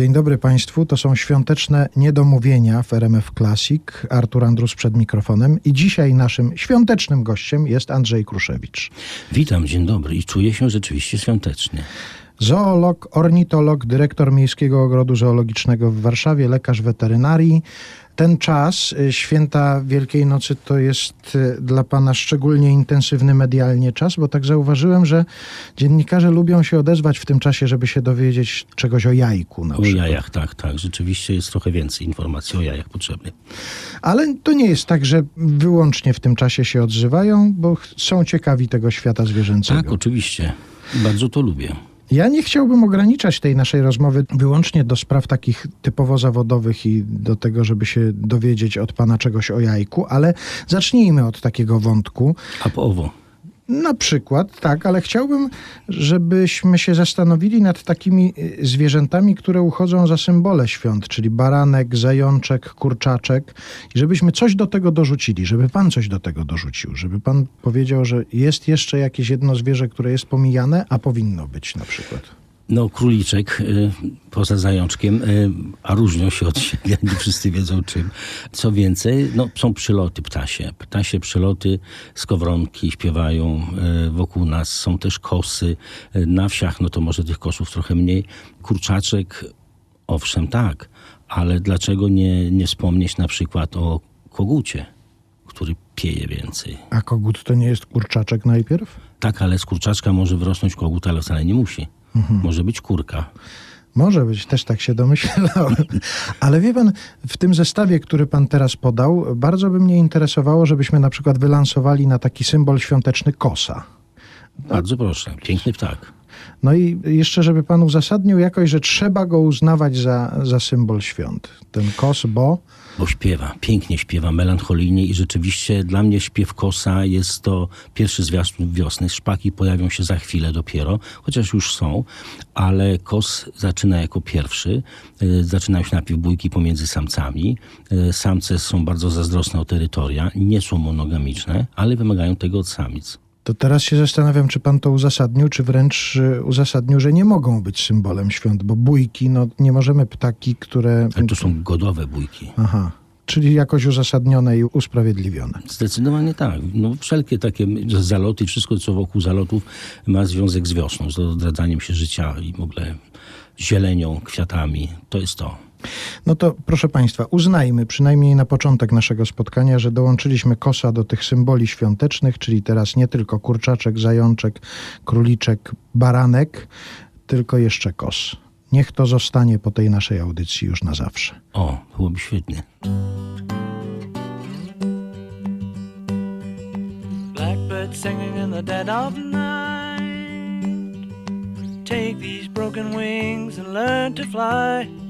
Dzień dobry Państwu, to są świąteczne niedomówienia w RMF Classic. Artur Andrus przed mikrofonem i dzisiaj naszym świątecznym gościem jest Andrzej Kruszewicz. Witam, dzień dobry i czuję się rzeczywiście świątecznie. Zoolog, ornitolog, dyrektor Miejskiego Ogrodu Zoologicznego w Warszawie, lekarz weterynarii. Ten czas, y, święta Wielkiej Nocy, to jest y, dla Pana szczególnie intensywny medialnie czas, bo tak zauważyłem, że dziennikarze lubią się odezwać w tym czasie, żeby się dowiedzieć czegoś o jajku na O przykład. jajach, tak, tak. Rzeczywiście jest trochę więcej informacji o jajach potrzebnych. Ale to nie jest tak, że wyłącznie w tym czasie się odzywają, bo są ciekawi tego świata zwierzęcego. Tak, oczywiście. Bardzo to lubię. Ja nie chciałbym ograniczać tej naszej rozmowy wyłącznie do spraw takich typowo zawodowych i do tego, żeby się dowiedzieć od pana czegoś o jajku, ale zacznijmy od takiego wątku. A po owo. Na przykład, tak, ale chciałbym, żebyśmy się zastanowili nad takimi y, zwierzętami, które uchodzą za symbole świąt, czyli baranek, zajączek, kurczaczek, i żebyśmy coś do tego dorzucili, żeby pan coś do tego dorzucił, żeby pan powiedział, że jest jeszcze jakieś jedno zwierzę, które jest pomijane, a powinno być na przykład. No, króliczek y, poza zajączkiem, y, a różnią się od siebie, nie wszyscy wiedzą czym. Co więcej, no, są przyloty ptasie. Ptasie przyloty, skowronki śpiewają y, wokół nas, są też kosy. Na wsiach, no to może tych kosów trochę mniej. Kurczaczek, owszem, tak, ale dlaczego nie, nie wspomnieć na przykład o kogucie, który pieje więcej? A kogut to nie jest kurczaczek najpierw? Tak, ale z kurczaczka może wyrosnąć kogut, ale wcale nie musi. Może być kurka. Może być, też tak się domyślałem. Ale wie pan, w tym zestawie, który pan teraz podał, bardzo by mnie interesowało, żebyśmy na przykład wylansowali na taki symbol świąteczny kosa. Bardzo proszę. Piękny ptak. No i jeszcze, żeby pan uzasadnił jakoś, że trzeba go uznawać za, za symbol świąt. Ten kos, bo... Bo śpiewa, pięknie śpiewa, melancholijnie i rzeczywiście dla mnie śpiew kosa jest to pierwszy zwiastun wiosny. Szpaki pojawią się za chwilę dopiero, chociaż już są, ale kos zaczyna jako pierwszy. Y, Zaczynają się najpierw bójki pomiędzy samcami. Y, Samce są bardzo zazdrosne o terytoria, nie są monogamiczne, ale wymagają tego od samic. To teraz się zastanawiam, czy pan to uzasadnił, czy wręcz y, uzasadnił, że nie mogą być symbolem świąt, bo bójki, no nie możemy ptaki, które... Ale to są godowe bójki. Aha, czyli jakoś uzasadnione i usprawiedliwione. Zdecydowanie tak. No, wszelkie takie zaloty, wszystko co wokół zalotów ma związek z wiosną, z odradzaniem się życia i w ogóle zielenią, kwiatami. To jest to. No to proszę Państwa, uznajmy przynajmniej na początek naszego spotkania, że dołączyliśmy kosa do tych symboli świątecznych, czyli teraz nie tylko kurczaczek, zajączek, króliczek, baranek, tylko jeszcze kos. Niech to zostanie po tej naszej audycji już na zawsze. O, byłoby świetnie. Blackbird singing in the dead of night. Take these broken wings and learn to fly.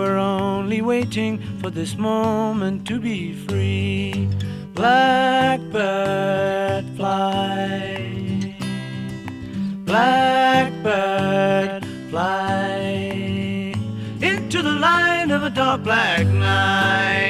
Were only waiting for this moment to be free. Blackbird fly. Blackbird fly into the light of a dark black night.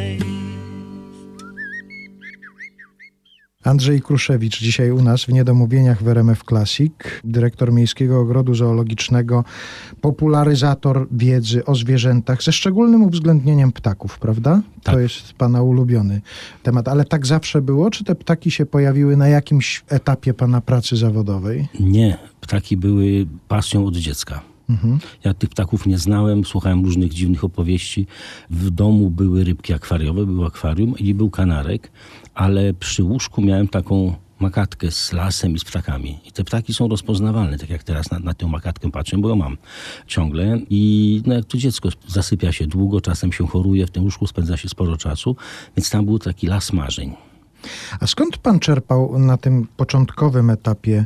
Andrzej Kruszewicz dzisiaj u nas w Niedomówieniach w RMF Classic, dyrektor Miejskiego Ogrodu Zoologicznego, popularyzator wiedzy o zwierzętach, ze szczególnym uwzględnieniem ptaków, prawda? Tak. To jest pana ulubiony temat. Ale tak zawsze było? Czy te ptaki się pojawiły na jakimś etapie pana pracy zawodowej? Nie, ptaki były pasją od dziecka. Ja tych ptaków nie znałem, słuchałem różnych dziwnych opowieści. W domu były rybki akwariowe, był akwarium i był kanarek, ale przy łóżku miałem taką makatkę z lasem i z ptakami. I te ptaki są rozpoznawalne, tak jak teraz na, na tę makatkę patrzę, bo ją mam ciągle. I no, jak to dziecko zasypia się długo, czasem się choruje, w tym łóżku spędza się sporo czasu, więc tam był taki las marzeń. A skąd pan czerpał na tym początkowym etapie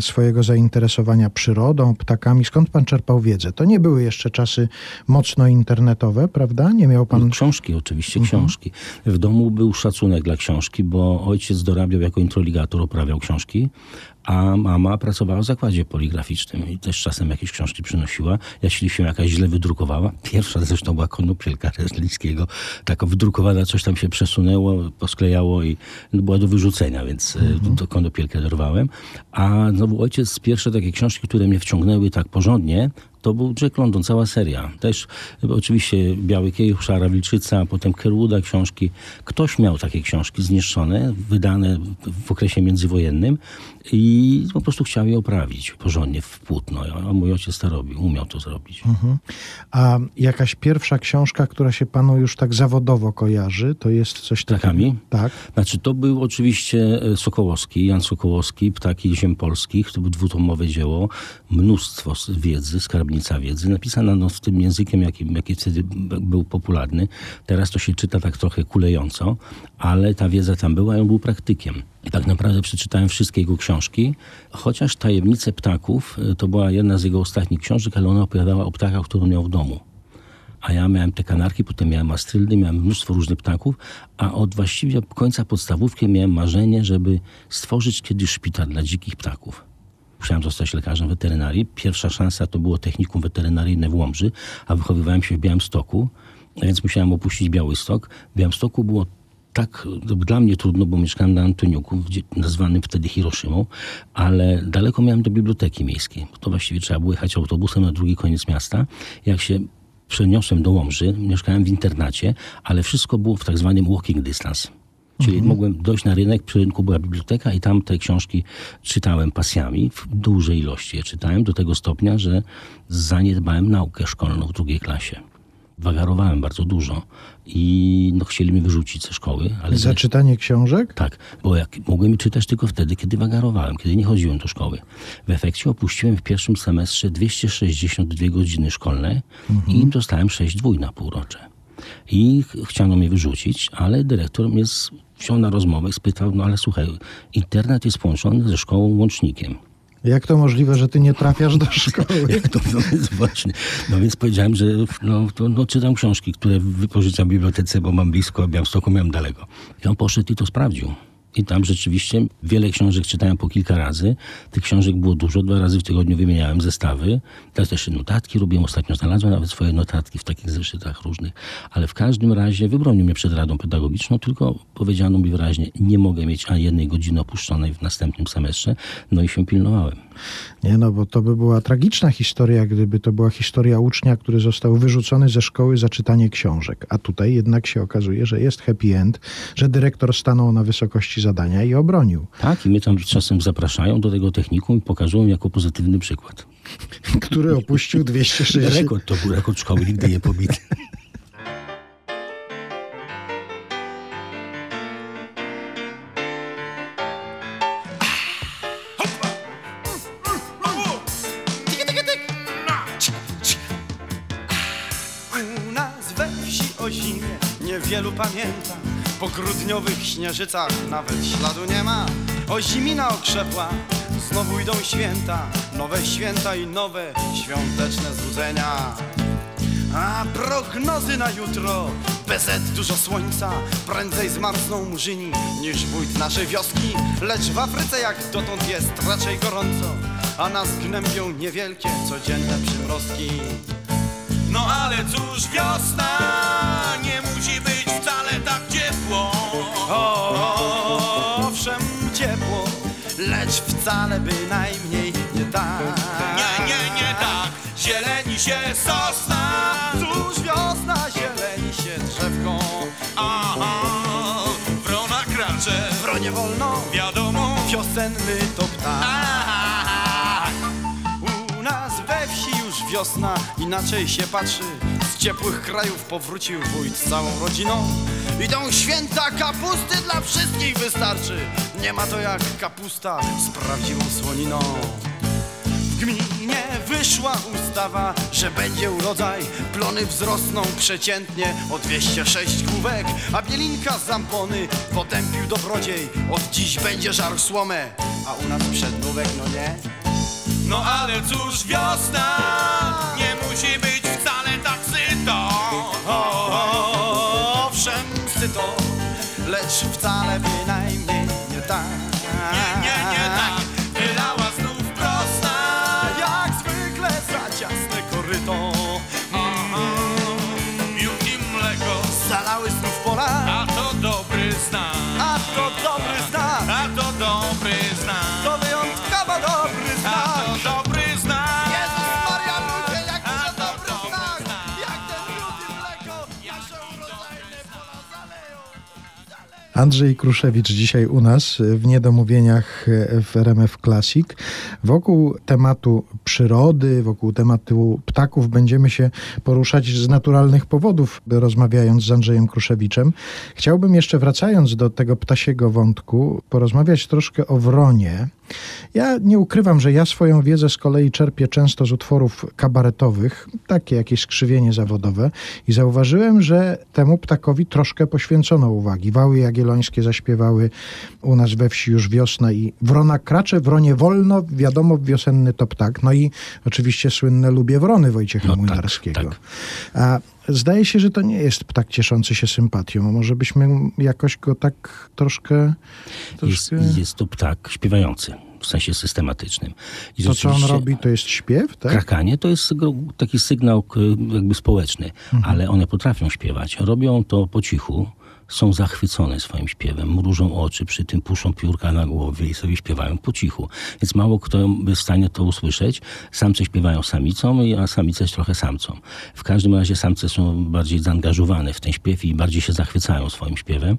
swojego zainteresowania przyrodą, ptakami? Skąd pan czerpał wiedzę? To nie były jeszcze czasy mocno internetowe, prawda? Nie miał pan. No, książki, oczywiście książki. W domu był szacunek dla książki, bo ojciec dorabiał jako introligator, oprawiał książki, a mama pracowała w zakładzie poligraficznym i też czasem jakieś książki przynosiła. Jeśli się jakaś źle wydrukowała, pierwsza zresztą była konopielka Rzeźlickiego, taka wydrukowana, coś tam się przesunęło, posklejało i no, była do wyrzucenia, więc mhm. to konopielkę dorwałem. A znowu ojciec, pierwsze takie książki, które mnie wciągnęły tak porządnie, to był Jack London, cała seria. Też e, oczywiście Biały Kieł, Szara Wilczyca, potem Kerwooda książki. Ktoś miał takie książki zniszczone, wydane w okresie międzywojennym i po prostu chciał je oprawić porządnie w płótno. A mój ojciec to robił, umiał to zrobić. A jakaś pierwsza książka, która się panu już tak zawodowo kojarzy, to jest coś takiego? Ptakami? Tak. Znaczy, to był oczywiście e, Sokołowski, Jan Sokołowski, Ptaki Ziem Polskich. To było dwutomowe dzieło, mnóstwo wiedzy, skarbnica wiedzy, napisana no, w tym językiem, jaki, jaki wtedy był popularny. Teraz to się czyta tak trochę kulejąco, ale ta wiedza tam była on był praktykiem. I tak naprawdę przeczytałem wszystkie jego książki, chociaż Tajemnice Ptaków e, to była jedna z jego ostatnich książek, ale ona opowiadała o ptakach, które miał w domu. A ja miałem te kanarki, potem miałem astryldy, miałem mnóstwo różnych ptaków, a od właściwie końca podstawówki miałem marzenie, żeby stworzyć kiedyś szpital dla dzikich ptaków. Chciałem zostać lekarzem weterynarii. Pierwsza szansa to było technikum weterynaryjne w Łomży, a wychowywałem się w Białymstoku, więc musiałem opuścić Białystok. W Białymstoku było tak to dla mnie trudno, bo mieszkałem na Antoniuku, gdzie, nazwanym wtedy Hiroshimą, ale daleko miałem do biblioteki miejskiej. To właściwie trzeba było jechać autobusem na drugi koniec miasta. Jak się przeniosłem do Łomży, mieszkałem w internacie, ale wszystko było w tak zwanym walking distance. Czyli mogłem dojść na rynek, przy rynku była biblioteka i tam te książki czytałem pasjami, w dużej ilości je czytałem, do tego stopnia, że zaniedbałem naukę szkolną w drugiej klasie. Wagarowałem bardzo dużo i no, chcieli mnie wyrzucić ze szkoły, ale Za czytanie książek? tak, bo jak mogłem czytać tylko wtedy, kiedy wagarowałem, kiedy nie chodziłem do szkoły. W efekcie opuściłem w pierwszym semestrze 262 godziny szkolne i dostałem 6 dwój na półrocze. I ch- chciano mnie wyrzucić, ale dyrektor mnie wziął na rozmowę i spytał, no ale słuchaj, internet jest połączony ze szkołą łącznikiem. Jak to możliwe, że ty nie trafiasz do szkoły? Jak to no więc właśnie. No więc powiedziałem, że no, to, no, czytam książki, które wypożyczam w bibliotece, bo mam blisko, a Białymstoku miałem daleko. I on poszedł i to sprawdził. I tam rzeczywiście wiele książek czytałem po kilka razy. Tych książek było dużo, dwa razy w tygodniu wymieniałem zestawy. Teraz też notatki robiłem, ostatnio znalazłem nawet swoje notatki w takich zeszytach różnych. Ale w każdym razie wybronił mnie przed radą pedagogiczną, tylko powiedziano mi wyraźnie, nie mogę mieć ani jednej godziny opuszczonej w następnym semestrze. No i się pilnowałem. Nie no, bo to by była tragiczna historia, gdyby to była historia ucznia, który został wyrzucony ze szkoły za czytanie książek. A tutaj jednak się okazuje, że jest happy end, że dyrektor stanął na wysokości zadania i obronił. Tak, i mnie tam czasem zapraszają do tego technikum i pokazują jako pozytywny przykład. Który opuścił 260... Rekord to był rekord szkoły, nigdy nie pobity. Po grudniowych śnieżycach nawet śladu nie ma. O zimina okrzepła, znowu idą święta Nowe święta i nowe świąteczne złudzenia. A prognozy na jutro BZ dużo słońca Prędzej zmarzną murzyni Niż wójt naszej wioski. Lecz w Afryce jak dotąd jest raczej gorąco A nas gnębią niewielkie Codzienne przymrozki. No ale cóż, wiosna nie musi być Owszem ciepło Lecz wcale bynajmniej nie tak. Nie, nie, nie tak, zieleni się sosna. Cóż wiosna zieleni się drzewką Aha, wrona kracze, Wronie wolno. Wiadomo. Wiosenny to ptak. U nas we wsi już wiosna inaczej się patrzy ciepłych krajów powrócił wójt z całą rodziną. Idą święta kapusty dla wszystkich wystarczy. Nie ma to jak kapusta z prawdziwą słoniną. W gminie wyszła ustawa, że będzie urodzaj. Plony wzrosną przeciętnie o 206 główek A bielinka z zampony potępił dobrodziej. Od dziś będzie żarł słomę, a u nas przednówek no nie? No ale cóż, wiosna Andrzej Kruszewicz dzisiaj u nas w Niedomówieniach w RMF Classic. Wokół tematu przyrody, wokół tematu ptaków będziemy się poruszać z naturalnych powodów, rozmawiając z Andrzejem Kruszewiczem. Chciałbym jeszcze wracając do tego ptasiego wątku, porozmawiać troszkę o wronie. Ja nie ukrywam, że ja swoją wiedzę z kolei czerpię często z utworów kabaretowych, takie jakieś skrzywienie zawodowe i zauważyłem, że temu ptakowi troszkę poświęcono uwagi. Wały jagiellońskie zaśpiewały u nas we wsi już wiosna i wrona kracze, wronie wolno, wiadomo wiosenny to ptak. No i oczywiście słynne lubię wrony Wojciecha No tak, Młynarskiego. tak. A zdaje się, że to nie jest ptak cieszący się sympatią. Może byśmy jakoś go tak troszkę... Jest, troszkę... jest to ptak śpiewający w sensie systematycznym. I To, co on robi, to jest śpiew, tak? Krakanie to jest taki sygnał jakby społeczny, Mhm. ale one potrafią śpiewać. Robią to po cichu, są zachwycone swoim śpiewem, mrużą oczy, przy tym puszczą piórka na głowie i sobie śpiewają po cichu. Więc mało kto by w stanie to usłyszeć. Samce śpiewają samicom, a samice trochę samcom. W każdym razie samce są bardziej zaangażowane w ten śpiew i bardziej się zachwycają swoim śpiewem.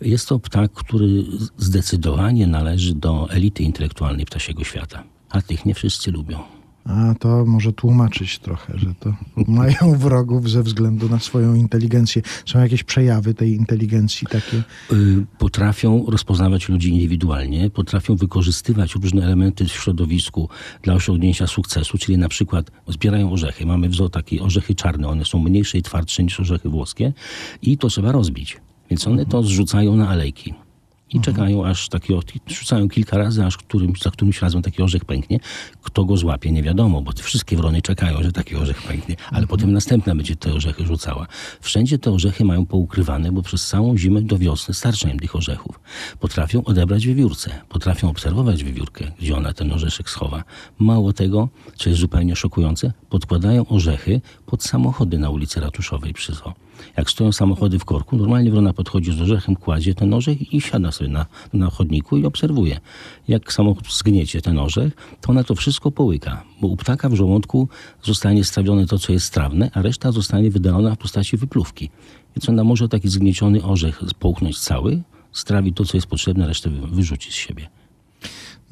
Jest to ptak, który zdecydowanie należy do elity intelektualnej ptasiego świata. A tych nie wszyscy lubią. A to może tłumaczyć trochę, że to mają wrogów ze względu na swoją inteligencję. Są jakieś przejawy tej inteligencji takie. Y, potrafią rozpoznawać ludzi indywidualnie, potrafią wykorzystywać różne elementy w środowisku dla osiągnięcia sukcesu, czyli na przykład zbierają orzechy. Mamy w zoo takie orzechy czarne, one są mniejsze i twardsze niż orzechy włoskie i to trzeba rozbić. Więc one to zrzucają na alejki. I czekają aż taki, o- rzucają kilka razy, aż którymś, za którymś razem taki orzech pęknie. Kto go złapie, nie wiadomo, bo te wszystkie wrony czekają, że taki orzech pęknie, ale potem następna będzie te orzechy rzucała. Wszędzie te orzechy mają poukrywane, bo przez całą zimę do wiosny starcza im tych orzechów. Potrafią odebrać wiewiórce, potrafią obserwować wiewiórkę, gdzie ona ten orzeszek schowa. Mało tego, co jest zupełnie szokujące, podkładają orzechy pod samochody na ulicy Ratuszowej przy zoo. Jak stoją samochody w korku, normalnie wrona podchodzi z orzechem, kładzie ten orzech i siada sobie na, na chodniku i obserwuje. Jak samochód zgniecie ten orzech, to ona to wszystko połyka, bo u ptaka w żołądku zostanie strawione to, co jest strawne, a reszta zostanie wydalona w postaci wypluwki. Więc ona może taki zgnieciony orzech połknąć cały, strawi to, co jest potrzebne, resztę wy- wyrzuci z siebie.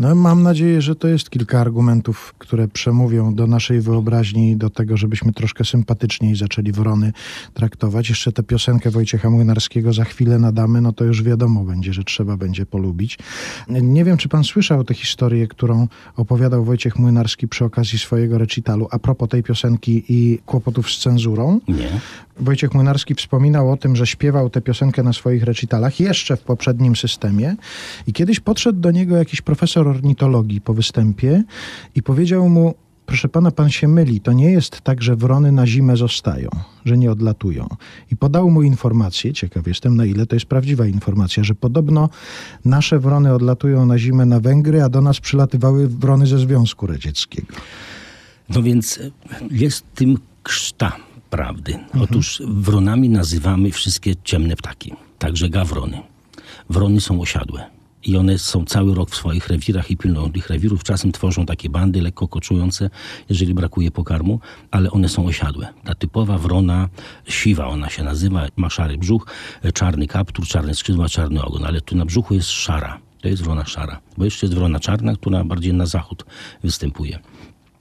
No, mam nadzieję, że to jest kilka argumentów, które przemówią do naszej wyobraźni do tego, żebyśmy troszkę sympatyczniej zaczęli wrony traktować. Jeszcze tę piosenkę Wojciecha Młynarskiego za chwilę nadamy, no to już wiadomo będzie, że trzeba będzie polubić. Nie wiem, czy pan słyszał tę historię, którą opowiadał Wojciech Młynarski przy okazji swojego recitalu a propos tej piosenki i kłopotów z cenzurą. Nie? Wojciech Młynarski wspominał o tym, że śpiewał tę piosenkę na swoich recitalach jeszcze w poprzednim systemie i kiedyś podszedł do niego jakiś profesor ornitologii po występie i powiedział mu Proszę pana, pan się myli. To nie jest tak, że wrony na zimę zostają, że nie odlatują. I podał mu informację, ciekaw jestem na ile to jest prawdziwa informacja, że podobno nasze wrony odlatują na zimę na Węgry, a do nas przylatywały wrony ze Związku Radzieckiego. No więc jest tym krzta prawdy. Otóż wronami nazywamy wszystkie ciemne ptaki, także gawrony. Wrony są osiadłe. I one są cały rok w swoich rewirach i pilnują tych rewirów. Czasem tworzą takie bandy lekko koczujące, jeżeli brakuje pokarmu, ale one są osiadłe. Ta typowa wrona, siwa ona się nazywa, ma szary brzuch, czarny kaptur, czarne skrzydła, czarny ogon, ale tu na brzuchu jest szara. To jest wrona szara. Bo jeszcze jest wrona czarna, która bardziej na zachód występuje.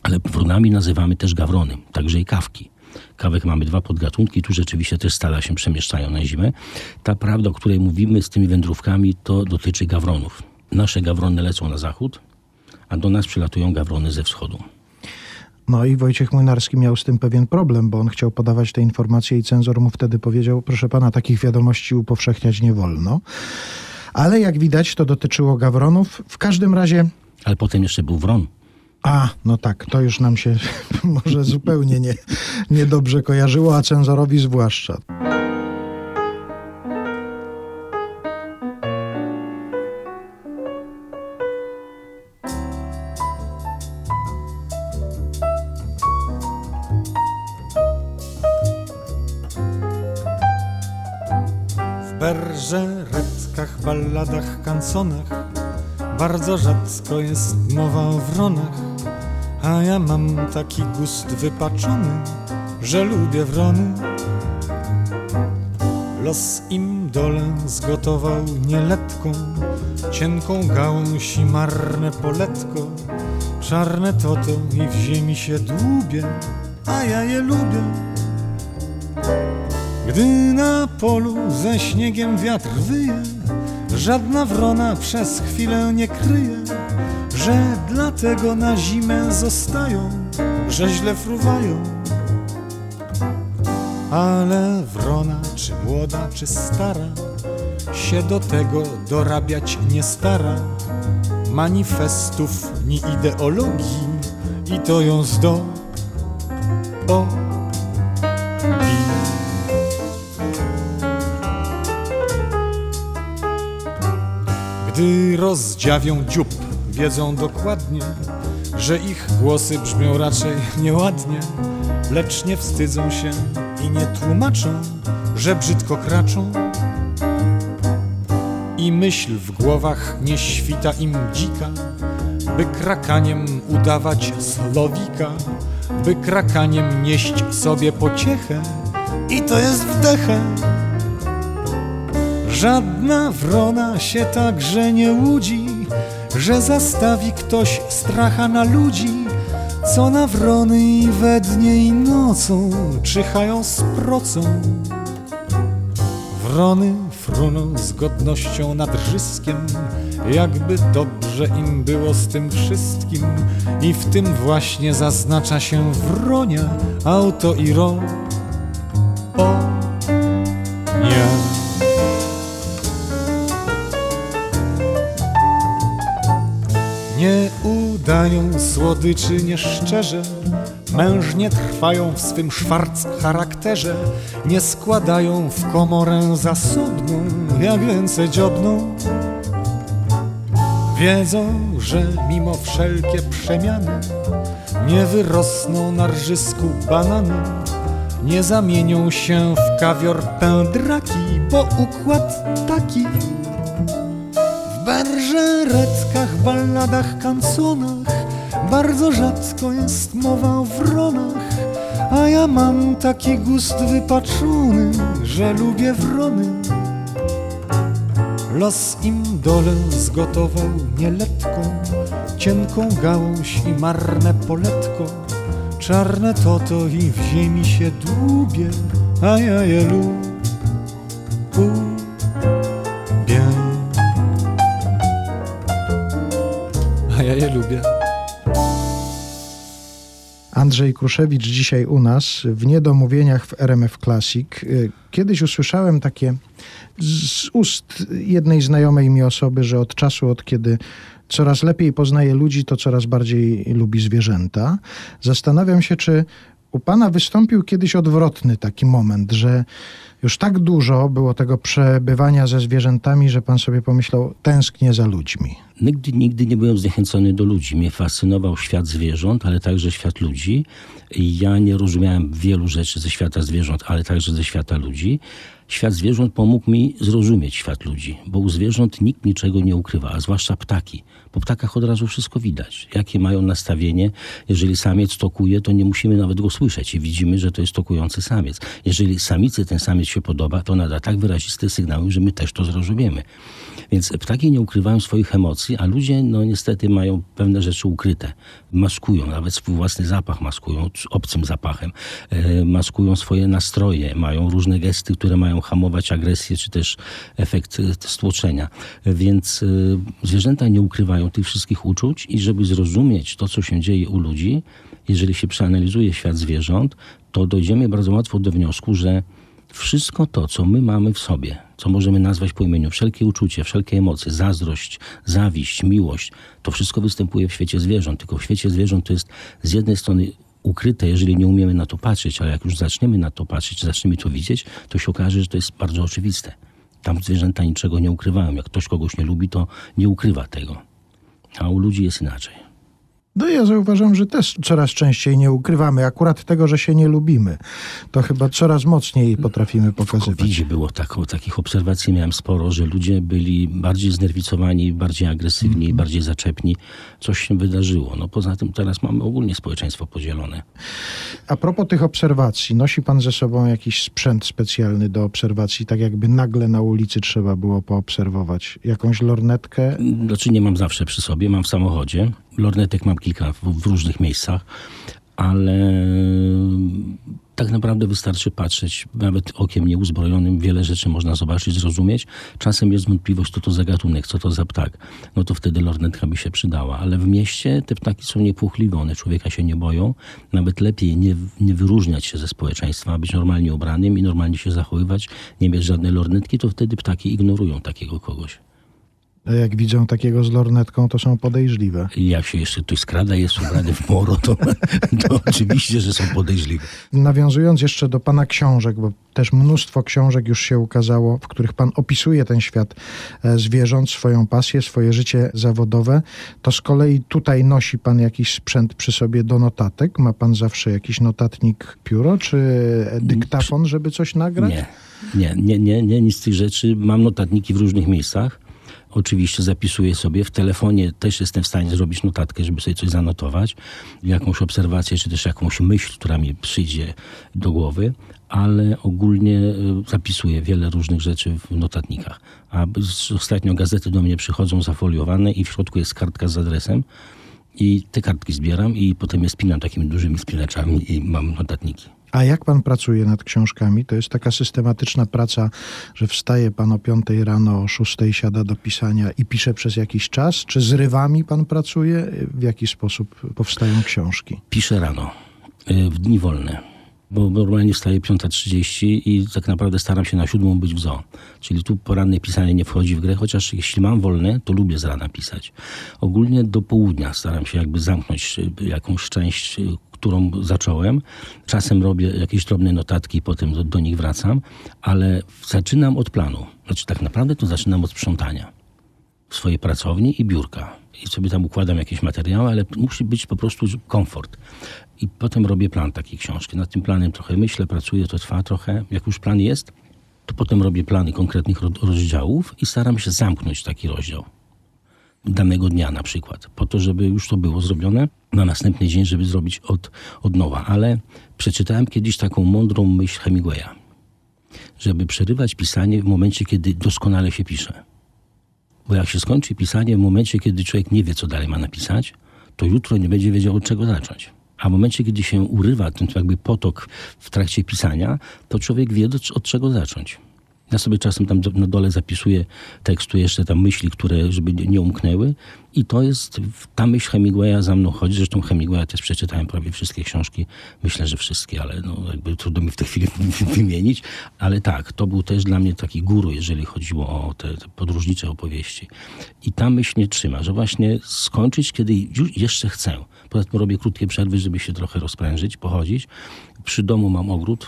Ale wronami nazywamy też gawrony, także i kawki. Kawek mamy dwa podgatunki, tu rzeczywiście też stala się przemieszczają na zimę. Ta prawda, o której mówimy z tymi wędrówkami, to dotyczy gawronów. Nasze gawrony lecą na zachód, a do nas przylatują gawrony ze wschodu. No i Wojciech Młynarski miał z tym pewien problem, bo on chciał podawać te informacje i cenzor mu wtedy powiedział, proszę pana, takich wiadomości upowszechniać nie wolno. Ale jak widać, to dotyczyło gawronów. W każdym razie Ale potem jeszcze był wron. A, no tak, to już nam się może zupełnie nie, niedobrze kojarzyło, a cenzorowi zwłaszcza. W berżeretkach, balladach, kansonach Bardzo rzadko jest mowa o wronach A ja mam taki gust wypaczony Że lubię wrony. Los im dole zgotował nieletką Cienką gałąź i marne poletko. Czarne toto i w ziemi się dłubie A ja je lubię. Gdy na polu ze śniegiem wiatr wyje, żadna wrona przez chwilę nie kryje, że dlatego na zimę zostają, że źle fruwają. Ale wrona, czy młoda, czy stara, się do tego dorabiać nie stara. Manifestów ni ideologii i to ją zdo. O, Gdy rozdziawią dziób, wiedzą dokładnie, że ich głosy brzmią raczej nieładnie, lecz nie wstydzą się i nie tłumaczą, że brzydko kraczą. I myśl w głowach nie świta im dzika, by krakaniem udawać słowika, by krakaniem nieść sobie pociechę i to jest wdechę. Żadna wrona się także nie łudzi, że zastawi ktoś stracha na ludzi, co na wrony i we dnie i nocą czyhają z procą. Wrony fruną z godnością nad ryskiem, jakby dobrze im było z tym wszystkim i w tym właśnie zaznacza się wronia auto i ro. Udają słodyczy nieszczerze, mężnie trwają w swym szwarc charakterze, nie składają w komorę zasobną, jak ręce dziobną. Wiedzą, że mimo wszelkie przemiany nie wyrosną na rżysku banany, nie zamienią się w kawior pędraki, bo układ taki. W berżeretkach, balladach, kansonach Bardzo rzadko jest mowa o wronach A ja mam taki gust wypaczony, że lubię wrony Los im dole zgotował nieletką Cienką gałąź i marne poletko. Czarne toto i w ziemi się dłubie A ja je lubię. A ja je lubię. Andrzej Kruszewicz dzisiaj u nas w Niedomówieniach w RMF Classic. Y, Kiedyś usłyszałem takie z ust jednej znajomej mi osoby, że od czasu, od kiedy coraz lepiej poznaje ludzi, to coraz bardziej lubi zwierzęta. Zastanawiam się, czy u pana wystąpił kiedyś odwrotny taki moment, że już tak dużo było tego przebywania ze zwierzętami, że pan sobie pomyślał, tęsknię za ludźmi. Nigdy, nigdy nie byłem zniechęcony do ludzi. Mnie fascynował świat zwierząt, ale także świat ludzi. Ja nie rozumiałem wielu rzeczy ze świata zwierząt, ale także ze świata ludzi. Świat zwierząt pomógł mi zrozumieć świat ludzi, bo u zwierząt nikt niczego nie ukrywa, a zwłaszcza ptaki. Po ptakach od razu wszystko widać. Jakie mają nastawienie. Jeżeli samiec tokuje, to nie musimy nawet go słyszeć i widzimy, że to jest tokujący samiec. Jeżeli samicy ten samiec się podoba, to nada tak wyraziste sygnały, że my też to zrozumiemy. Więc ptaki nie ukrywają swoich emocji, a ludzie no niestety mają pewne rzeczy ukryte. Maskują, nawet swój własny zapach maskują obcym zapachem. E, maskują swoje nastroje, mają różne gesty, które mają hamować agresję, czy też efekt e, stłoczenia. Więc e, zwierzęta nie ukrywają tych wszystkich uczuć i żeby zrozumieć to, co się dzieje u ludzi, jeżeli się przeanalizuje świat zwierząt, to dojdziemy bardzo łatwo do wniosku, że wszystko to, co my mamy w sobie, co możemy nazwać po imieniu, wszelkie uczucie, wszelkie emocje, zazdrość, zawiść, miłość, to wszystko występuje w świecie zwierząt. Tylko w świecie zwierząt to jest z jednej strony ukryte, jeżeli nie umiemy na to patrzeć, ale jak już zaczniemy na to patrzeć, zaczniemy to widzieć, to się okaże, że to jest bardzo oczywiste. Tam zwierzęta niczego nie ukrywają. Jak ktoś kogoś nie lubi, to nie ukrywa tego. A u ludzi jest inaczej. No ja zauważam, że też coraz częściej nie ukrywamy akurat tego, że się nie lubimy. To chyba coraz mocniej potrafimy W pokazywać. covid było tak, takich obserwacji miałem sporo, że ludzie byli bardziej znerwicowani, bardziej agresywni, bardziej zaczepni. Coś się wydarzyło. No poza tym teraz mamy ogólnie społeczeństwo podzielone. A propos tych obserwacji, nosi pan ze sobą jakiś sprzęt specjalny do obserwacji, tak jakby nagle na ulicy trzeba było poobserwować? Jakąś lornetkę? Znaczy nie mam zawsze przy sobie, mam w samochodzie. Lornetek mam kilka w, różnych miejscach, ale tak naprawdę wystarczy patrzeć, nawet okiem nieuzbrojonym, wiele rzeczy można zobaczyć, zrozumieć. Czasem jest wątpliwość, co to za gatunek, co to za ptak. No to wtedy lornetka by się przydała. Ale w mieście te ptaki są niepłuchliwe, one człowieka się nie boją. Nawet lepiej nie, nie wyróżniać się ze społeczeństwa, być normalnie ubranym i normalnie się zachowywać, nie mieć żadnej lornetki, to wtedy ptaki ignorują takiego kogoś. A Jak widzą takiego z lornetką, to są podejrzliwe. I jak się jeszcze ktoś skrada, jest ubrany w moro, to, to oczywiście, że są podejrzliwe. Nawiązując jeszcze do pana książek, bo też mnóstwo książek już się ukazało, w których pan opisuje ten świat e, zwierząt, swoją pasję, swoje życie zawodowe, to z kolei tutaj nosi pan jakiś sprzęt przy sobie do notatek? Ma pan zawsze jakiś notatnik, pióro czy dyktafon, żeby coś nagrać? Nie, nie, nie, nie, nie, nic z tych rzeczy. Mam notatniki w różnych miejscach. Oczywiście zapisuję sobie. W telefonie też jestem w stanie zrobić notatkę, żeby sobie coś zanotować. Jakąś obserwację, czy też jakąś myśl, która mi przyjdzie do głowy. Ale ogólnie y, zapisuję wiele różnych rzeczy w notatnikach. A ostatnio gazety do mnie przychodzą zafoliowane i w środku jest kartka z adresem. I te kartki zbieram i potem je spinam takimi dużymi spinaczami i mam notatniki. A jak pan pracuje nad książkami? To jest taka systematyczna praca, że wstaje pan o 5 rano, o 6 siada do pisania i pisze przez jakiś czas? Czy z rywami pan pracuje? W jaki sposób powstają książki? Piszę rano, y, w dni wolne, bo normalnie wstaję 5.30 i tak naprawdę staram się na siódmą być w zoo. Czyli tu poranne pisanie nie wchodzi w grę, chociaż jeśli mam wolne, to lubię z rana pisać. Ogólnie do południa staram się jakby zamknąć y, jakąś część, y, którą zacząłem. Czasem robię jakieś drobne notatki potem do, do nich wracam, ale zaczynam od planu. Znaczy tak naprawdę to zaczynam od sprzątania swojej pracowni i biurka. I sobie tam układam jakieś materiały, ale musi być po prostu komfort. I potem robię plan takiej książki. Nad tym planem trochę myślę, pracuję, to trwa trochę. Jak już plan jest, to potem robię plany konkretnych ro- rozdziałów i staram się zamknąć taki rozdział danego dnia na przykład, po to, żeby już to było zrobione na następny dzień, żeby zrobić od, od nowa. Ale przeczytałem kiedyś taką mądrą myśl Hemingwaya, żeby przerywać pisanie w momencie, kiedy doskonale się pisze. Bo jak się skończy pisanie w momencie, kiedy człowiek nie wie, co dalej ma napisać, to jutro nie będzie wiedział, od czego zacząć. A w momencie, kiedy się urywa ten jakby potok w trakcie pisania, to człowiek wie, od czego zacząć. Ja sobie czasem tam na dole zapisuję tekstu jeszcze tam myśli, które, żeby nie umknęły. I to jest, ta myśl Hemingwaya za mną chodzi. Zresztą Hemingwaya też przeczytałem prawie wszystkie książki. Myślę, że wszystkie, ale no, jakby trudno mi w tej chwili wymienić. Ale tak, to był też dla mnie taki guru, jeżeli chodziło o te, te podróżnicze opowieści. I ta myśl mnie trzyma, że właśnie skończyć, kiedy już jeszcze chcę. Poza tym robię krótkie przerwy, żeby się trochę rozprężyć, pochodzić. Przy domu mam ogród,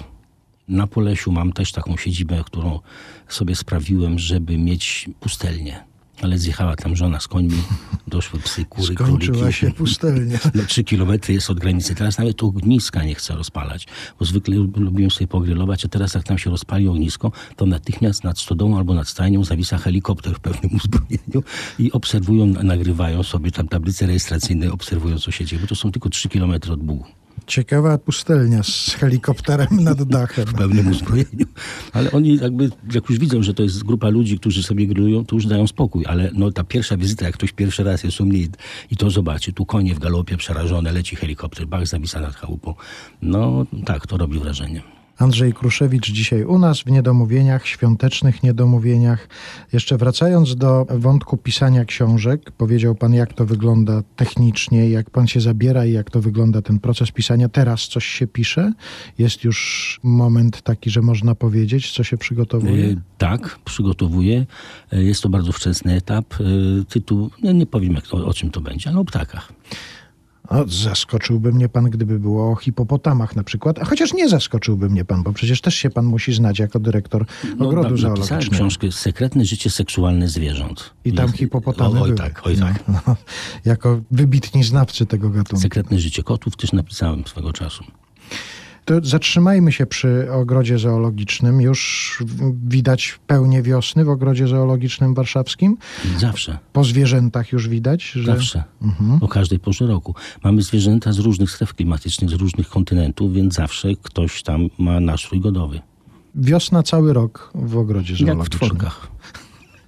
na Polesiu mam też taką siedzibę, którą sobie sprawiłem, żeby mieć pustelnię. Ale zjechała tam żona z końmi, doszły psy, kury, Skończyła króliki. się pustelnia. No, trzy kilometry jest od granicy. Teraz nawet ogniska nie chcę rozpalać, bo zwykle lub- lubiłem sobie pogrillować, a teraz jak tam się rozpali ognisko, to natychmiast nad stodołą albo nad stajnią zawisa helikopter w pewnym uzbrojeniu i obserwują, nagrywają sobie tam tablice rejestracyjne, obserwują co się dzieje, bo to są tylko trzy kilometry od Bugu. Ciekawa pustelnia z helikopterem nad dachem. w pełnym uzbrojeniu. Ale oni jakby, jak już widzą, że to jest grupa ludzi, którzy sobie grillują, to już dają spokój. Ale no, ta pierwsza wizyta, jak ktoś pierwszy raz jest u mnie i, to zobaczy, tu konie w galopie przerażone, leci helikopter, bach, zawisa nad chałupą. No tak, to robi wrażenie. Andrzej Kruszewicz dzisiaj u nas w niedomówieniach, świątecznych niedomówieniach. Jeszcze wracając do wątku pisania książek, powiedział pan, jak to wygląda technicznie, jak pan się zabiera i jak to wygląda ten proces pisania. Teraz coś się pisze? Jest już moment taki, że można powiedzieć, co się przygotowuje? E, tak, przygotowuję. E, Jest to bardzo wczesny etap. E, Tytuł, no nie powiem jak, o, o czym to będzie, ale o ptakach. O, zaskoczyłby mnie pan, gdyby było o hipopotamach na przykład, a chociaż nie zaskoczyłby mnie pan, bo przecież też się pan musi znać jako dyrektor No, ogrodu na- zoologicznego. książkę Sekretne życie seksualne zwierząt. I tam hipopotamy Oj, oj były. tak, oj tak. No, no, jako wybitni znawcy tego gatunku. Sekretne życie kotów też napisałem swego czasu. To zatrzymajmy się przy ogrodzie zoologicznym. Już widać pełnię wiosny w ogrodzie zoologicznym warszawskim. Zawsze. Po zwierzętach już widać, że Zawsze. Mhm. O każdej porze roku. Mamy zwierzęta z różnych stref klimatycznych, z różnych kontynentów, więc zawsze ktoś tam ma nastrój godowy. wiosna cały rok w ogrodzie Jak w zoologicznym. tworkach.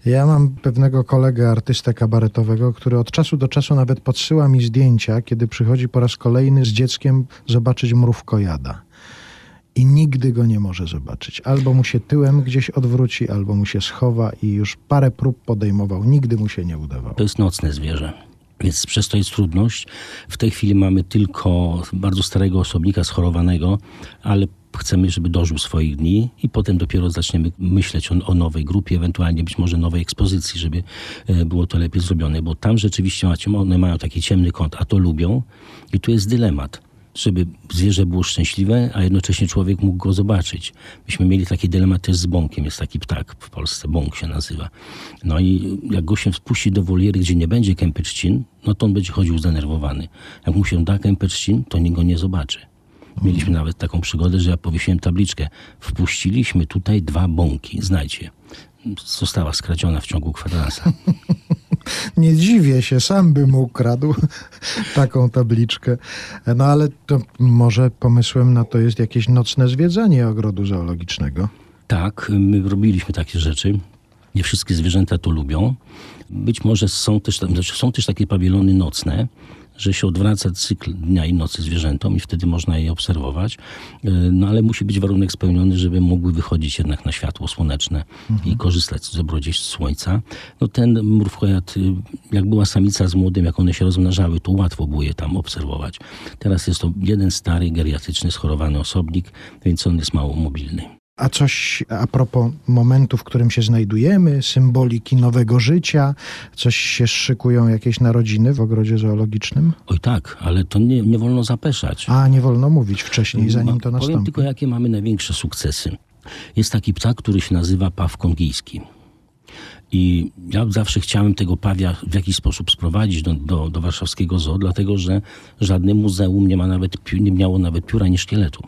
Ja mam pewnego kolegę artystę kabaretowego, który od czasu do czasu nawet podsyła mi zdjęcia, kiedy przychodzi po raz kolejny z dzieckiem zobaczyć mrówkojada. I nigdy go nie może zobaczyć. Albo mu się tyłem gdzieś odwróci, albo mu się schowa i już parę prób podejmował. Nigdy mu się nie udawało. To jest nocne zwierzę. Więc przez to jest trudność. W tej chwili mamy tylko bardzo starego osobnika schorowanego, ale chcemy, żeby dożył swoich dni i potem dopiero zaczniemy myśleć o, o nowej grupie, ewentualnie być może nowej ekspozycji, żeby e, było to lepiej zrobione, bo tam rzeczywiście macie, one mają taki ciemny kąt, a to lubią i tu jest dylemat żeby zwierzę było szczęśliwe, a jednocześnie człowiek mógł go zobaczyć. Myśmy mieli taki dylemat też z bąkiem. Jest taki ptak w Polsce, bąk się nazywa. No i jak go się wpuści do woliery, gdzie nie będzie kępyczcin, no to on będzie chodził zdenerwowany. Jak mu się da kępyczcin, to nikt go nie zobaczy. Mieliśmy nawet taką przygodę, że ja powiesiłem tabliczkę. Wpuściliśmy tutaj dwa bąki, znajdźcie. Została skradziona w ciągu kwadransa. Nie dziwię się, sam bym ukradł taką tabliczkę. No ale to może pomysłem na to jest jakieś nocne zwiedzanie ogrodu zoologicznego. Tak, my robiliśmy takie rzeczy. Nie wszystkie zwierzęta to lubią. Być może są też, znaczy są też takie pawilony nocne, że się odwraca cykl dnia i nocy zwierzętom i wtedy można je obserwować. E, No ale musi być warunek spełniony, żeby mogły wychodzić jednak na światło słoneczne i korzystać z dobrodziejstw słońca. No ten mrówkojad, y, jak była samica z młodym, jak one się rozmnażały, to łatwo było je tam obserwować. Teraz jest to jeden stary, geriatryczny, schorowany osobnik, więc on jest mało mobilny. A coś a propos momentu, w którym się znajdujemy, symboliki nowego życia, coś się szykują, jakieś narodziny w ogrodzie zoologicznym? Oj tak, ale to nie, nie wolno zapeszać. A, nie wolno mówić wcześniej, zanim to Ma- Powiem nastąpi. tylko, jakie mamy największe sukcesy. Jest taki ptak, który się nazywa paw kongijski. I ja zawsze chciałem tego pawia w jakiś sposób sprowadzić do, do, do warszawskiego zoo, dlatego że żadne muzeum nie, ma nawet, nie miało nawet pióra ani szkieletu.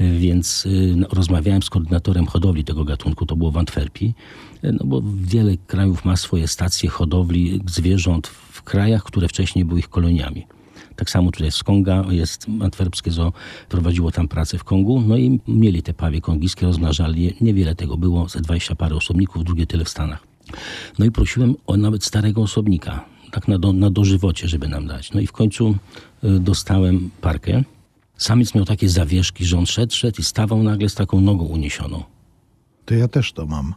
Y, Więc y, no, rozmawiałem z koordynatorem hodowli tego gatunku, to było w Antwerpii, y, no bo wiele krajów ma swoje stacje hodowli zwierząt w krajach, które wcześniej były ich koloniami. Tak samo tutaj z Konga jest antwerpskie zoo, prowadziło tam pracę w Kongu, no i mieli te pawie kongijskie, rozmnażali je. Niewiele tego było, ze 20 parę osobników, drugie tyle w Stanach. No i prosiłem o nawet starego osobnika, tak na, do, na dożywocie, żeby nam dać. No i w końcu y, dostałem parkę. Samiec miał takie zawieszki, że on szedł, szedł i stawał nagle z taką nogą uniesioną. To ja też to mam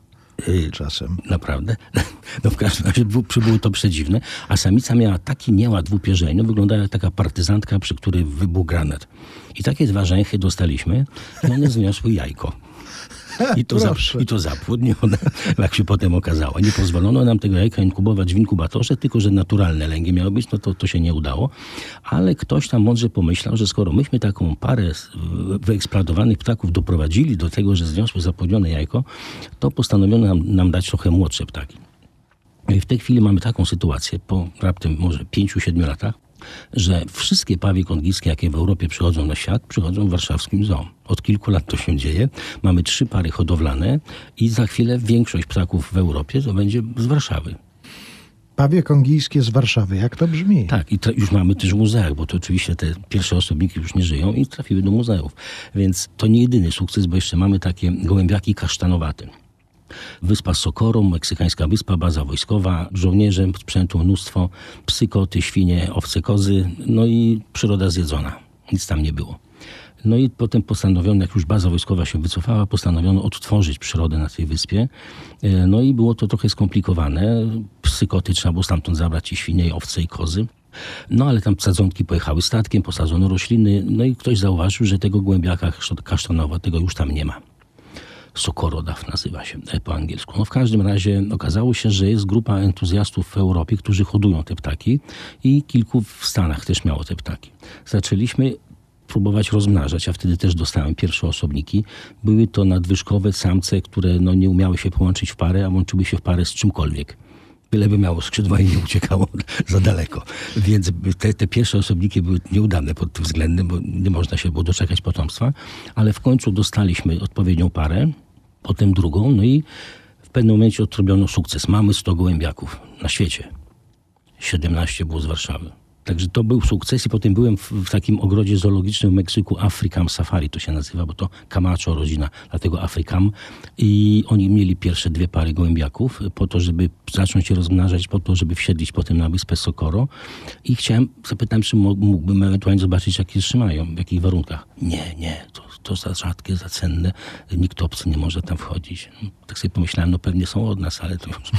Y, czasem. Naprawdę? No w każdym razie było, było to przedziwne. A samica miała taki nieład w upierzeniu, wyglądała jak taka partyzantka, przy której wybuchł granat. I takie dwa rzęchy dostaliśmy i one zniosły jajko. I to, za, Proszę. I to zapłodnione, jak się potem okazało. Nie pozwolono nam tego jajka inkubować w inkubatorze, tylko że naturalne lęgi miały być, no to, to się nie udało. Ale ktoś tam mądrze pomyślał, że skoro myśmy taką parę wyeksploatowanych ptaków doprowadzili do tego, że zniosły zapłodnione jajko, to postanowiono nam, nam dać trochę młodsze ptaki. I w tej chwili mamy taką sytuację, po raptem może 5-7 latach, że wszystkie pawie kongijskie, jakie w Europie przychodzą na świat, przychodzą w warszawskim zoo. Od kilku lat to się dzieje. Mamy trzy pary hodowlane i za chwilę większość ptaków w Europie to będzie z Warszawy. Pawie kongijskie z Warszawy. Jak to brzmi? Tak, i już mamy też w muzeach, bo to oczywiście te pierwsze osobniki już nie żyją i trafiły do muzeów. Więc to nie jedyny sukces, bo jeszcze mamy takie gołębiaki kasztanowate. Wyspa Socorro, meksykańska wyspa, baza wojskowa, żołnierze, sprzętu mnóstwo, psy, koty, świnie, owce, kozy, no i przyroda zjedzona. Nic tam nie było. No i potem postanowiono, jak już baza wojskowa się wycofała, postanowiono odtworzyć przyrodę na tej wyspie. E, No i było to trochę skomplikowane. Psy, koty trzeba było stamtąd zabrać i świnie, i owce, i kozy. No ale tam sadzonki pojechały statkiem, posadzono rośliny, no i ktoś zauważył, że tego głębiaka kasztanowatego już tam nie ma. Sokorodaw nazywa się e, po angielsku. No w każdym razie okazało się, że jest grupa entuzjastów w Europie, którzy hodują te ptaki i kilku w Stanach też miało te ptaki. Zaczęliśmy próbować rozmnażać, a wtedy też dostałem pierwsze osobniki. Były to nadwyżkowe samce, które no, nie umiały się połączyć w parę, a łączyły się w parę z czymkolwiek. Byle by miało skrzydła i nie uciekało za daleko. Więc te, te pierwsze osobniki były nieudane pod tym względem, bo nie można się było doczekać potomstwa, ale w końcu dostaliśmy odpowiednią parę, potem drugą, no i w pewnym momencie odrobiono sukces. Mamy 100 gołębiaków na świecie. 17 było z Warszawy. Także to był sukces i potem byłem w, w takim ogrodzie zoologicznym w Meksyku, Africam Safari to się nazywa, bo to Camacho rodzina, dlatego Africam. I oni mieli pierwsze dwie pary gołębiaków po to, żeby zacząć się rozmnażać, po to, żeby wsiedlić potem na wyspę Socorro. I chciałem, zapytałem, czy mógłbym ewentualnie zobaczyć, jak je trzymają, w jakich warunkach. Nie, nie, to, to za rzadkie, za cenne, nikt obcy nie może tam wchodzić. Tak sobie pomyślałem, no pewnie są od nas, ale to już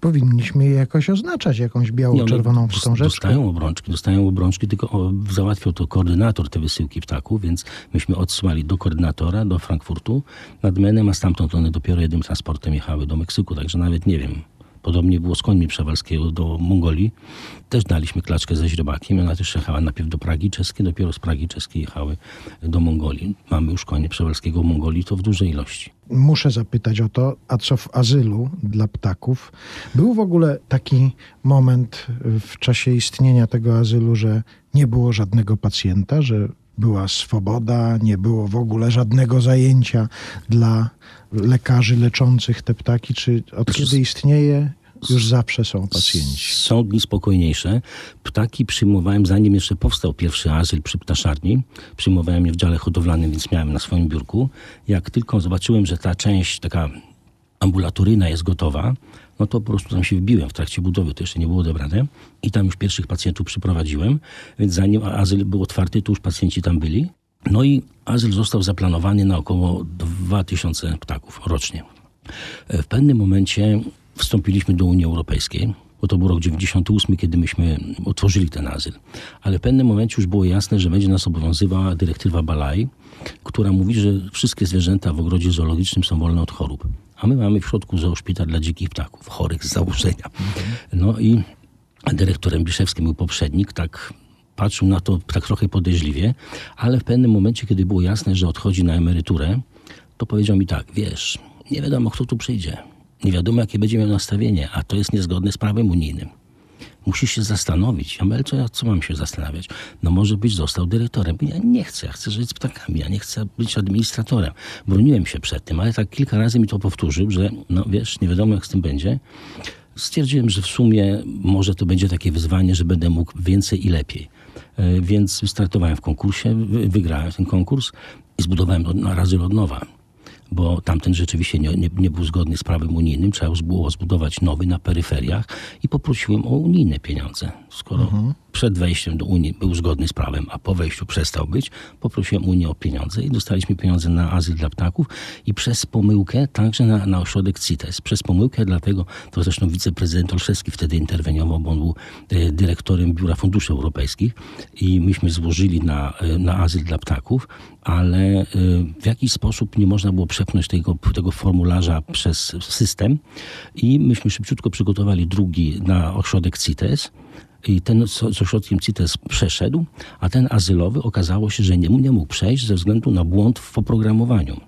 Powinniśmy je jakoś oznaczać jakąś biało-czerwoną one wstążeczką. Dostają obrączki, dostają obrączki, tylko załatwiał to koordynator te wysyłki ptaków, więc myśmy odsyłali do koordynatora, do Frankfurtu nad Menem, a stamtąd one dopiero jednym transportem jechały do Meksyku, także nawet nie wiem. Podobnie było z końmi Przewalskiego do Mongolii. Też daliśmy klaczkę ze źrebakiem. Ona też jechała najpierw do Pragi czeskie, dopiero z Pragi czeskie jechały do Mongolii. Mamy już konie Przewalskiego w Mongolii, to w dużej ilości. Muszę zapytać o to, a co w azylu dla ptaków? Był w ogóle taki moment w czasie istnienia tego azylu, że nie było żadnego pacjenta, że była swoboda, nie było w ogóle żadnego zajęcia dla lekarzy leczących te ptaki? Czy od kiedy istnieje, już zawsze są pacjenci? Są dni spokojniejsze. Ptaki przyjmowałem, zanim jeszcze powstał pierwszy azyl przy ptaszarni. Przyjmowałem je w dziale hodowlanym, więc miałem na swoim biurku. Jak tylko zobaczyłem, że ta część taka ambulatoryjna jest gotowa, no to po prostu tam się wbiłem w trakcie budowy, to jeszcze nie było odebrane. I tam już pierwszych pacjentów przyprowadziłem, więc zanim azyl był otwarty, to już pacjenci tam byli. No i azyl został zaplanowany na około 2000 ptaków rocznie. W pewnym momencie wstąpiliśmy do Unii Europejskiej, bo to był rok 98, kiedy myśmy otworzyli ten azyl. Ale w pewnym momencie już było jasne, że będzie nas obowiązywała dyrektywa Balai, która mówi, że wszystkie zwierzęta w ogrodzie zoologicznym są wolne od chorób. A my mamy w środku zooszpital dla dzikich ptaków, chorych z założenia. No i dyrektorem Biszewskim był poprzednik, tak patrzył na to tak trochę podejrzliwie, ale w pewnym momencie, kiedy było jasne, że odchodzi na emeryturę, to powiedział mi tak, wiesz, nie wiadomo kto tu przyjdzie, nie wiadomo jakie będzie miał nastawienie, a to jest niezgodne z prawem unijnym. Musisz się zastanowić. Ja mówię, co, ja, co mam się zastanawiać? No może być został dyrektorem. Ja nie chcę, ja chcę żyć z ptakami, ja nie chcę być administratorem. Broniłem się przed tym, ale tak kilka razy mi to powtórzył, że no wiesz, nie wiadomo jak z tym będzie. Stwierdziłem, że w sumie może to będzie takie wyzwanie, że będę mógł więcej i lepiej. E, Więc wystartowałem w konkursie, wy- wygrałem ten konkurs i zbudowałem na razy od nowa. Bo tamten rzeczywiście nie, nie, nie był zgodny z prawem unijnym. Trzeba było zbudować nowy na peryferiach i poprosiłem o unijne pieniądze. Skoro przed wejściem do Unii był zgodny z prawem, a po wejściu przestał być, poprosiłem Unię o pieniądze i dostaliśmy pieniądze na azyl dla ptaków i przez pomyłkę także na, na ośrodek CITES. Przez pomyłkę, dlatego to zresztą wiceprezydent Olszewski wtedy interweniował, bo on był e, dyrektorem Biura Funduszy Europejskich i myśmy złożyli na, e, na azyl dla ptaków, ale e, w jakiś sposób nie można było przepchnąć tego, tego formularza przez system i myśmy szybciutko przygotowali drugi na ośrodek CITES. I ten z z ośrodkiem CITES przeszedł, a ten azylowy okazało się, że nie, nie mógł przejść ze względu na błąd w oprogramowaniu.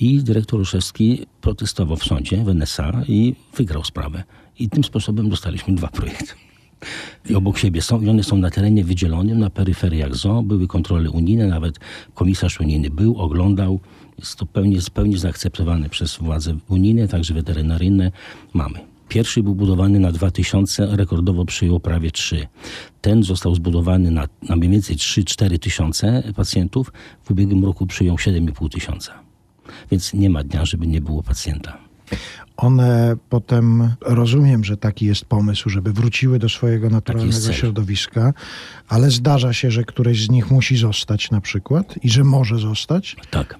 I dyrektor Olszewski protestował w sądzie w NSA i wygrał sprawę. I tym sposobem dostaliśmy dwa projekty. I obok siebie są, i one są na terenie wydzielonym, na peryferiach zoo. Były kontrole unijne, nawet komisarz unijny był, oglądał. Jest to pełnie, pełni zaakceptowane przez władze unijne, także weterynaryjne. Mamy. Pierwszy był budowany na 2000, rekordowo przyjął prawie 3. Ten został zbudowany na, na mniej więcej 3-4 tysiące pacjentów. W ubiegłym roku przyjął 7,5 tysiąca. Więc nie ma dnia, żeby nie było pacjenta. One potem, rozumiem, że taki jest pomysł, żeby wróciły do swojego naturalnego środowiska, ale zdarza się, że któreś z nich musi zostać na przykład i że może zostać. Tak.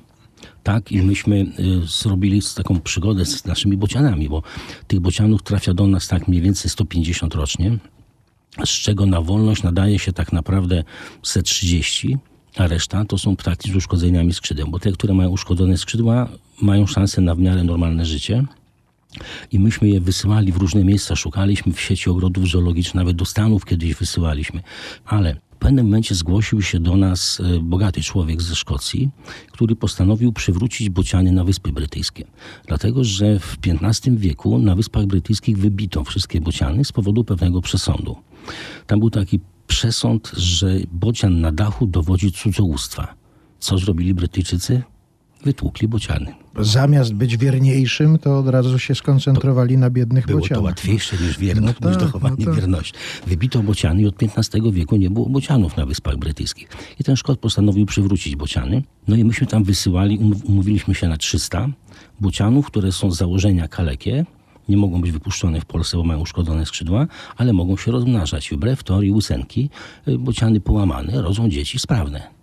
Tak, i myśmy y, zrobili taką przygodę z naszymi bocianami, bo tych bocianów trafia do nas tak mniej więcej 150 rocznie, z czego na wolność nadaje się tak naprawdę 130, a reszta to są ptaki z uszkodzeniami skrzydeł, bo te, które mają uszkodzone skrzydła, mają szansę na w miarę normalne życie. I myśmy je wysyłali w różne miejsca, szukaliśmy w sieci ogrodów zoologicznych, nawet do Stanów kiedyś wysyłaliśmy. Ale pewnym momencie zgłosił się do nas e, bogaty człowiek ze Szkocji, który postanowił przywrócić bociany na Wyspy Brytyjskie. Dlatego, że w XV wieku na Wyspach Brytyjskich wybito wszystkie bociany z powodu pewnego przesądu. Tam był taki przesąd, że bocian na dachu dowodzi cudzołóstwa. Co zrobili Brytyjczycy? Wytłukli bociany. Zamiast być wierniejszym, to od razu się skoncentrowali na biednych Było bocianach. to łatwiejsze niż wierność, No niż tak, dochowanie no tak. wierności. Wybito bociany i od XV wieku nie było bocianów na Wyspach Brytyjskich. I ten Szkot postanowił przywrócić bociany. No i myśmy tam wysyłali, um- umówiliśmy się na 300 bocianów, które są z założenia kalekie. Nie mogą być wypuszczone w Polsce, bo mają uszkodzone skrzydła, ale mogą się rozmnażać. Wbrew teorii ósenki, y, bociany połamane rodzą dzieci sprawne.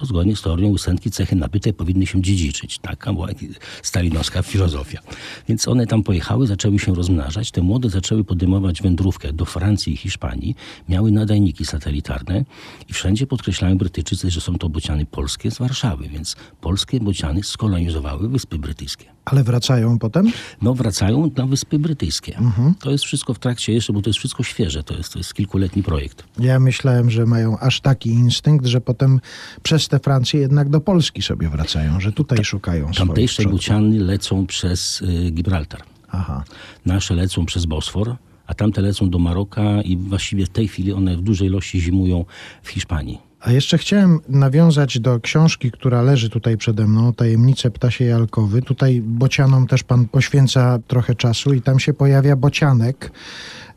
Bo zgodnie z teorią ósemki cechy nabyte powinny się dziedziczyć. Taka była stalinowska filozofia. Więc one tam pojechały, zaczęły się rozmnażać. Te młode zaczęły podejmować wędrówkę do Francji i Hiszpanii. Miały nadajniki satelitarne i wszędzie podkreślają Brytyjczycy, że są to bociany polskie z Warszawy. Więc polskie bociany skolonizowały Wyspy Brytyjskie. Ale wracają potem? No wracają na Wyspy Brytyjskie. To jest wszystko w trakcie jeszcze, bo to jest wszystko świeże. To jest, to jest kilkuletni projekt. Ja myślałem, że mają aż taki instynkt, że potem przez te Francję jednak do Polski sobie wracają, że tutaj szukają swoich Tamtejsze bociany lecą przez y, Gibraltar. Aha. Nasze lecą przez Bosfor, a tamte lecą do Maroka i właściwie w tej chwili one w dużej ilości zimują w Hiszpanii. A jeszcze chciałem nawiązać do książki, która leży tutaj przede mną, Tajemnice ptasiej alkowy. Tutaj bocianom też pan poświęca trochę czasu i tam się pojawia bocianek.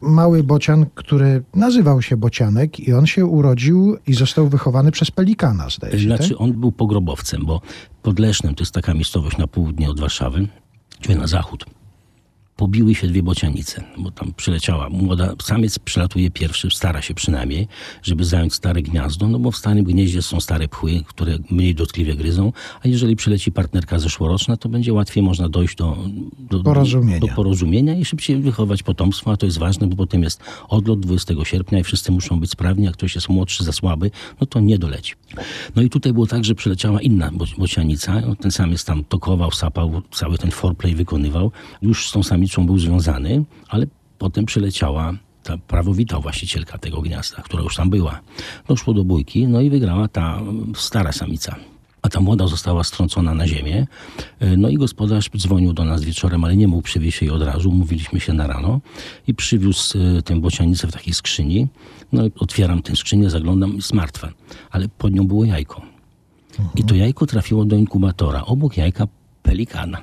Mały bocian, który nazywał się bocianek i on się urodził i został wychowany przez pelikana, zdaje się, Znaczy tak? on był pogrobowcem, bo pod Lesznem, to jest taka miejscowość na południe od Warszawy, czyli na zachód, pobiły się dwie bocianice, bo tam przyleciała młoda, samiec przylatuje pierwszy, stara się przynajmniej, żeby zająć stare gniazdo, no bo w starym gnieździe są stare pchły, które mniej dotkliwie gryzą, a jeżeli przyleci partnerka zeszłoroczna, to będzie łatwiej można dojść do, do, Porozumienia. do porozumienia i szybciej wychować potomstwo, a to jest ważne, bo potem jest odlot 20 sierpnia i wszyscy muszą być sprawni, jak ktoś jest młodszy, za słaby, no to nie doleci. No i tutaj było tak, że przyleciała inna bo- bocianica, ten samiec tam tokował, sapał, cały ten foreplay wykonywał, już z tą samicą był związany, ale potem przyleciała ta prawowita właścicielka tego gniazda, która już tam była. Doszło do bójki, no i wygrała ta mm, stara samica. A ta młoda została strącona na ziemię. E, No i gospodarz dzwonił do nas wieczorem, ale nie mógł przywieźć jej od razu. Mówiliśmy się na rano i przywiózł e, tę bocianicę w takiej skrzyni. No i otwieram tę skrzynię, zaglądam, jest martwa. Ale pod nią było jajko. I to jajko trafiło do inkubatora, obok jajka pelikana.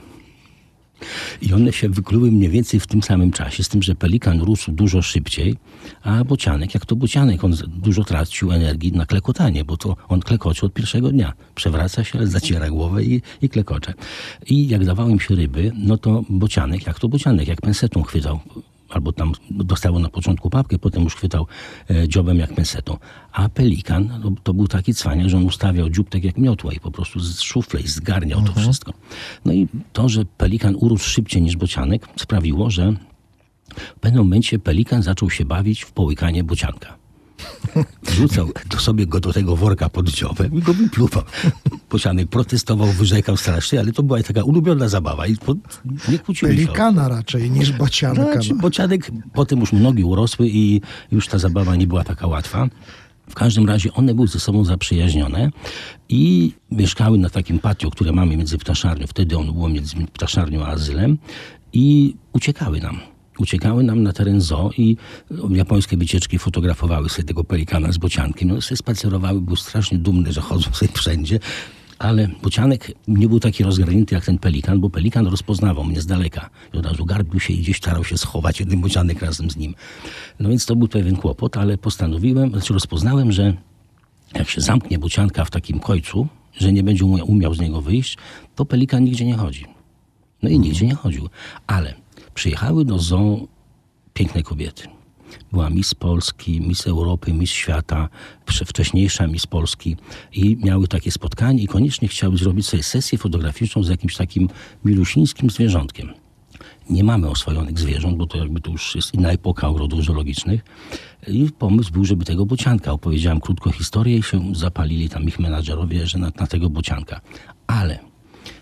I one się wykluły mniej więcej w tym samym czasie, z tym, że pelikan rósł dużo szybciej, a bocianek, jak to bocianek, on dużo tracił energii na klekotanie, bo to on klekocze od pierwszego dnia. Przewraca się, zaciera głowę i, i klekocze. I jak dawały im się ryby, no to bocianek, jak to bocianek, jak pensetą chwytał albo tam dostało na początku papkę, potem już chwytał e, dziobem jak pensetą. A pelikan no, to był taki cwaniak, że on ustawiał dziób tak jak miotła i po prostu z szuflej zgarniał to wszystko. No i to, że pelikan urósł szybciej niż bocianek sprawiło, że w pewnym momencie pelikan zaczął się bawić w połykanie bocianka. Rzucał do sobie go do tego worka pod dziobem i go wypluwał. Bocianek protestował, wyrzekał strasznie, ale to była taka ulubiona zabawa i po, nie to. Pelikana raczej niż bocianka. Znaczy, no. bocianek, potem już nogi urosły i już ta zabawa nie była taka łatwa. W każdym razie one były ze sobą zaprzyjaźnione i mieszkały na takim patio, które mamy między ptaszarnią. Wtedy ono było między ptaszarnią a azylem i uciekały nam. Uciekały nam na teren zoo i japońskie wycieczki fotografowały sobie tego pelikana z bociankiem. No sobie spacerowały, był strasznie dumny, że chodzą sobie wszędzie. Ale bocianek nie był taki rozgarnięty jak ten pelikan, bo pelikan rozpoznawał mnie z daleka. I od razu garbił się i gdzieś starał się schować jeden bocianek razem z nim. No więc to był pewien kłopot, ale postanowiłem, znaczy rozpoznałem, że jak się zamknie bocianka w takim końcu, że nie będzie umia- umiał z niego wyjść, to pelikan nigdzie nie chodzi. No i nigdzie nie chodził. Ale przyjechały do zoo piękne kobiety. Była Miss Polski, Miss Europy, Miss Świata, wcze- wcześniejsza Miss Polski i miały takie spotkanie i koniecznie chciały zrobić sobie sesję fotograficzną z jakimś takim milusińskim zwierzątkiem. Nie mamy oswojonych zwierząt, bo to jakby to już jest inna epoka ogrodów zoologicznych. I pomysł był, żeby tego bocianka. Opowiedziałem krótko historię i się zapalili tam ich menadżerowie, że na, na tego bocianka. Ale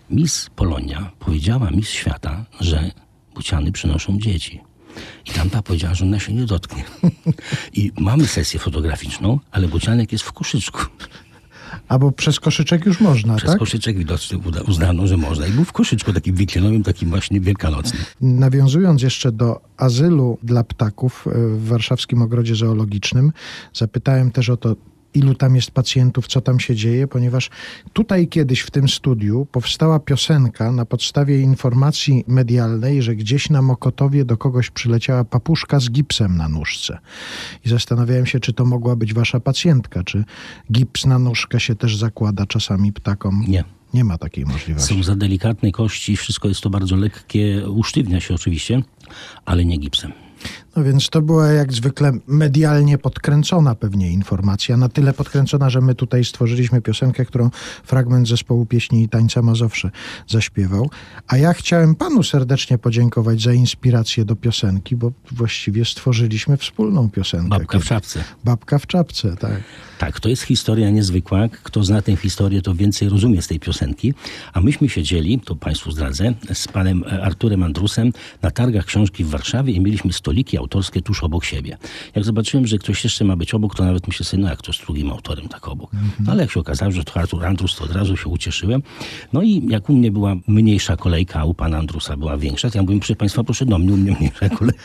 Miss Polonia powiedziała Miss Świata, że bociany przynoszą dzieci. I tamta powiedziała, że ona się nie dotknie. I mamy sesję fotograficzną, ale bocianek jest w koszyczku. Albo przez koszyczek już można, Przez tak? koszyczek widocznie uznano, że można. I był w koszyczku takim wiklinowym, takim właśnie wielkanocnym. Nawiązując jeszcze do azylu dla ptaków e, w warszawskim ogrodzie zoologicznym, zapytałem też o to, ilu tam jest pacjentów, co tam się dzieje, ponieważ tutaj kiedyś w tym studiu powstała piosenka na podstawie informacji medialnej, że gdzieś na Mokotowie do kogoś przyleciała papuszka z gipsem na nóżce. I zastanawiałem się, czy to mogła być wasza pacjentka, czy gips na nóżkę się też zakłada czasami ptakom. Nie. Nie ma takiej możliwości. Są za delikatne kości, wszystko jest to bardzo lekkie, usztywnia się oczywiście, ale nie gipsem. No więc to była jak zwykle medialnie podkręcona pewnie informacja, na tyle podkręcona, że my tutaj stworzyliśmy piosenkę, którą fragment zespołu pieśni i tańca Mazowsze zaśpiewał. A ja chciałem panu serdecznie podziękować za inspirację do piosenki, bo właściwie stworzyliśmy wspólną piosenkę. Babka w czapce. Babka w czapce, tak. Tak, to jest historia niezwykła. Kto zna tę historię, to więcej rozumie z tej piosenki. A myśmy siedzieli, to Państwu zdradzę, z panem Arturem Andrusem na targach książki w Warszawie i mieliśmy stoliki autorskie tuż obok siebie. Jak zobaczyłem, że ktoś jeszcze ma być obok, to nawet myślę sobie, no jak to z drugim autorem tak obok. No ale jak się okazało, że to Artur Andrus, to od razu się ucieszyłem. No i jak u mnie była mniejsza kolejka, a u pana Andrusa była większa, to ja mówię, proszę Państwa, proszę do mnie, u mnie mniejsza kolejka.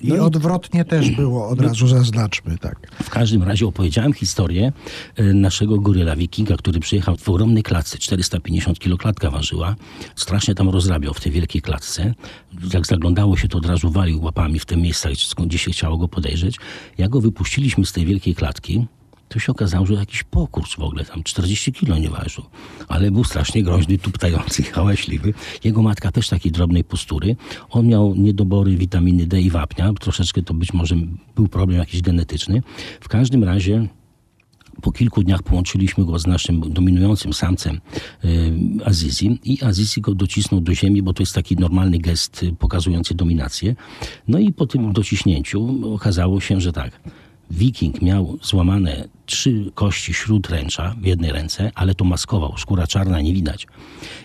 I odwrotnie też było, od razu zaznaczmy, tak. W każdym razie opowiedziałem historię e, naszego goryla wikinga, który przyjechał w ogromnej klatce, 450 kilo klatka ważyła. Strasznie tam rozrabiał w tej wielkiej klatce. Jak zaglądało się, to od razu walił łapami w te miejsca, gdzie się chciało go podejrzeć. Jak go wypuściliśmy z tej wielkiej klatki, to się okazało, że jakiś pokurs w ogóle, tam 40 kilo nie ważył. Ale był strasznie groźny, tuptający, hałaśliwy. Jego matka też takiej drobnej postury. On miał niedobory witaminy D i wapnia. Troszeczkę to być może był problem jakiś genetyczny. W każdym razie po kilku dniach połączyliśmy go z naszym dominującym samcem y, Azizi i Azizi go docisnął do ziemi, bo to jest taki normalny gest y, pokazujący dominację. No i po tym dociśnięciu okazało się, że tak, Wiking miał złamane trzy kości śródręcza w jednej ręce, ale to maskował, skóra czarna nie widać.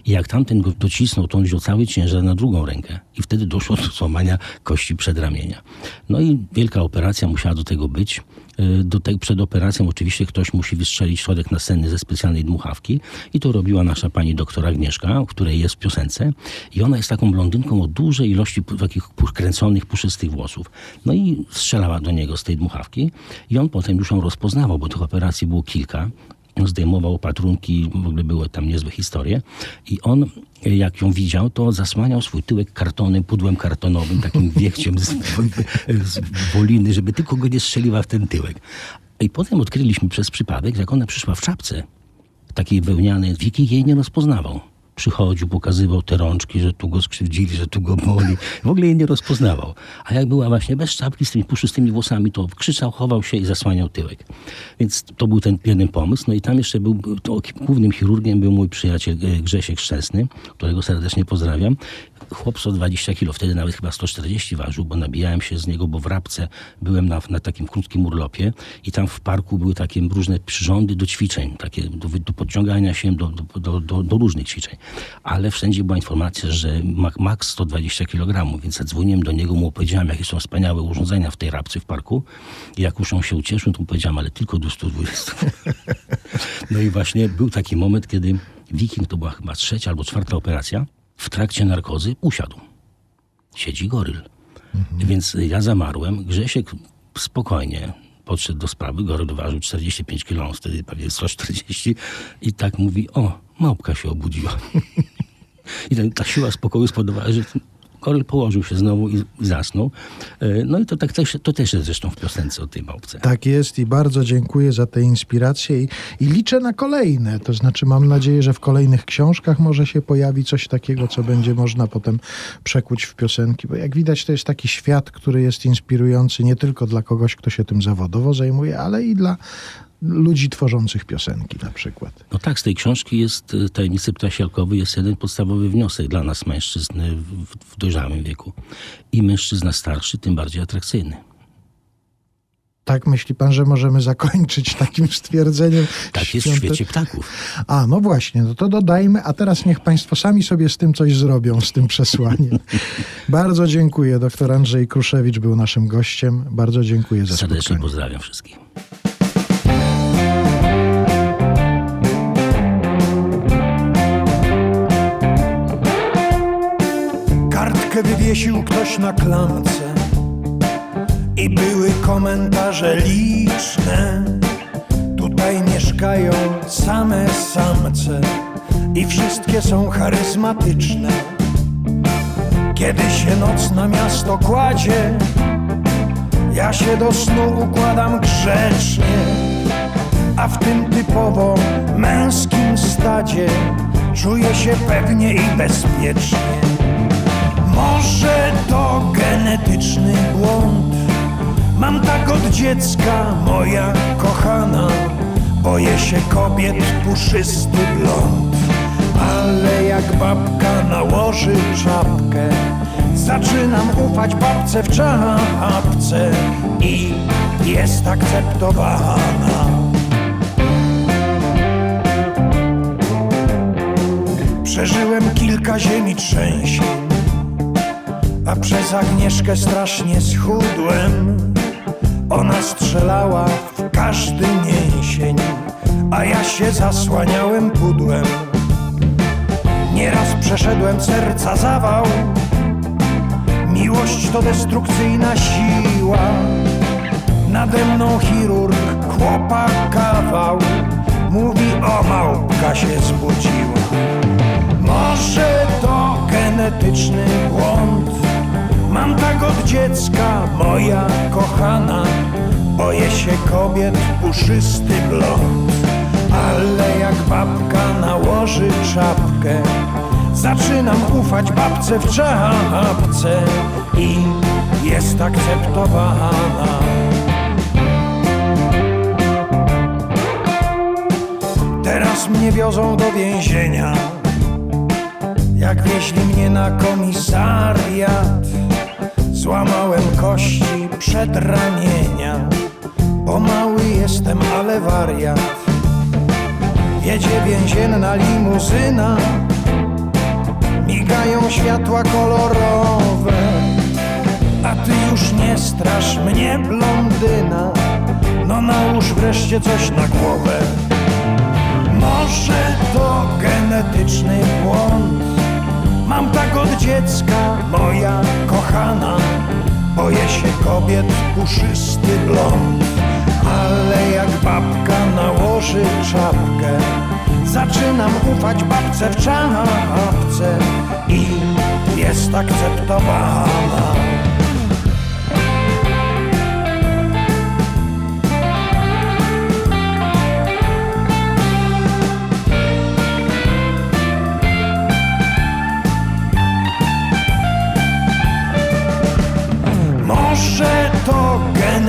I jak tamten go docisnął, to on wziął cały ciężar na drugą rękę i wtedy doszło do złamania kości przedramienia. No i wielka operacja musiała do tego być. Y, Do tej, przed operacją oczywiście ktoś musi wystrzelić środek nasenny ze specjalnej dmuchawki i to robiła nasza pani doktor Agnieszka, o której jest w piosence i ona jest taką blondynką o dużej ilości takich kręconych, puszystych włosów. No i strzelała do niego z tej dmuchawki i on potem już ją rozpoznawał, bo tych operacji było kilka. Zdejmował opatrunki, w ogóle były tam niezłe historie. I on, jak ją widział, to zasłaniał swój tyłek kartonem, pudłem kartonowym, takim wiechciem z, z woliny, żeby tylko go nie strzeliła w ten tyłek. I potem odkryliśmy przez przypadek, że jak ona przyszła w czapce, takiej wełnianej, Wiki jej nie rozpoznawał. Przychodził, pokazywał te rączki, że tu go skrzywdzili, że tu go boli. W ogóle jej nie rozpoznawał. A jak była właśnie bez czapki, z tymi puszystymi włosami, to krzyczał, chował się i zasłaniał tyłek. Więc to był ten jeden pomysł. No i tam jeszcze był, to głównym chirurgiem był mój przyjaciel e, Grzesiek Szczęsny, którego serdecznie pozdrawiam. Chłop 120 kilo, wtedy nawet chyba 140 ważył, bo nabijałem się z niego, bo w Rabce byłem na, na takim krótkim urlopie i tam w parku były takie różne przyrządy do ćwiczeń, takie do, do podciągania się do, do, do, do, różnych ćwiczeń. Ale wszędzie była informacja, że max 120 kg, więc zadzwoniłem do niego, mu opowiedziałem, jakie są wspaniałe urządzenia w tej Rabce w parku i jak już on się ucieszył, to mu powiedziałem, ale tylko do 120. no i właśnie był taki moment, kiedy Wiking, to była chyba trzecia albo czwarta operacja, w trakcie narkozy usiadł. Siedzi goryl. Mhm. Więc ja zamarłem. Grzesiek spokojnie podszedł do sprawy. Goryl ważył 45 kg, wtedy pewnie 140 i tak mówi, o, małpka się obudziła. I ta siła spokoju spowodowała, że Koryl położył się znowu i zasnął. E, no i to, tak też, to też jest zresztą w piosence o tej małpce. Tak jest i bardzo dziękuję za te inspiracje i, i liczę na kolejne. To znaczy mam nadzieję, że w kolejnych książkach może się pojawi coś takiego, co będzie można potem przekuć w piosenki, bo jak widać to jest taki świat, który jest inspirujący nie tylko dla kogoś, kto się tym zawodowo zajmuje, ale i dla ludzi tworzących piosenki na przykład. No tak, z tej książki jest y, Tajemnicy Ptasialkowy jest jeden podstawowy wniosek dla nas mężczyzn w, w dojrzałym wieku. I mężczyzna starszy, tym bardziej atrakcyjny. Tak myśli pan, że możemy zakończyć takim stwierdzeniem? Tak jest w świecie ptaków. A, no właśnie, no to dodajmy, a teraz niech państwo sami sobie z tym coś zrobią, z tym przesłaniem. Bardzo dziękuję. Doktor Andrzej Kruszewicz był naszym gościem. Bardzo dziękuję za Serdecznie spotkanie. pozdrawiam wszystkich. Kartkę wywiesił ktoś na klamce i były komentarze liczne. Tutaj mieszkają same samce i wszystkie są charyzmatyczne. Kiedy się noc na miasto kładzie, ja się do snu układam grzecznie, a w tym typowo męskim stadzie czuję się pewnie i bezpiecznie. Może to genetyczny błąd. Mam tak od dziecka, moja kochana. Boję się kobiet, puszysty blond. Ale jak babka nałoży czapkę Zaczynam ufać babce w czapce I jest akceptowana. Przeżyłem kilka ziemi trzęsień a przez Agnieszkę strasznie schudłem. Ona strzelała w każdy mięsień A ja się zasłaniałem pudłem. Nieraz przeszedłem serca zawał. Miłość to destrukcyjna siła. Nade mną chirurg chłopa kawał. Mówi o małpka się zbudziła. Może to genetyczny błąd Mam tak od dziecka, moja kochana. Boję się kobiet, puszysty blond Ale jak babka nałoży czapkę Zaczynam ufać babce w czapce I jest akceptowana. Teraz mnie wiozą do więzienia Jak wieźli mnie na komisariat Złamałem kości przedramienia Pomały jestem, ale wariat. Jedzie więzienna limuzyna Migają światła kolorowe A ty już nie strasz mnie, blondyna. No nałóż wreszcie coś na głowę. Może to genetyczny błąd Mam tak od dziecka, moja kochana. Boję się kobiet, puszysty blond. Ale jak babka nałoży czapkę Zaczynam ufać babce w czapce I jest akceptowana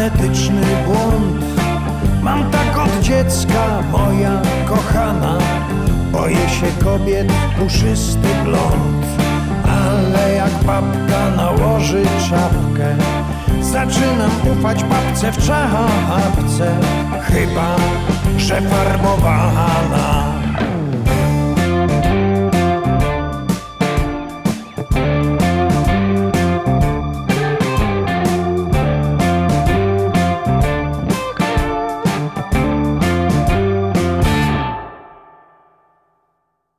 romantyczny błąd. Mam tak od dziecka, moja kochana. Boję się kobiet, puszysty blond. Ale jak babka nałoży czapkę, zaczynam ufać babce w czapce. Chyba, że farbowana.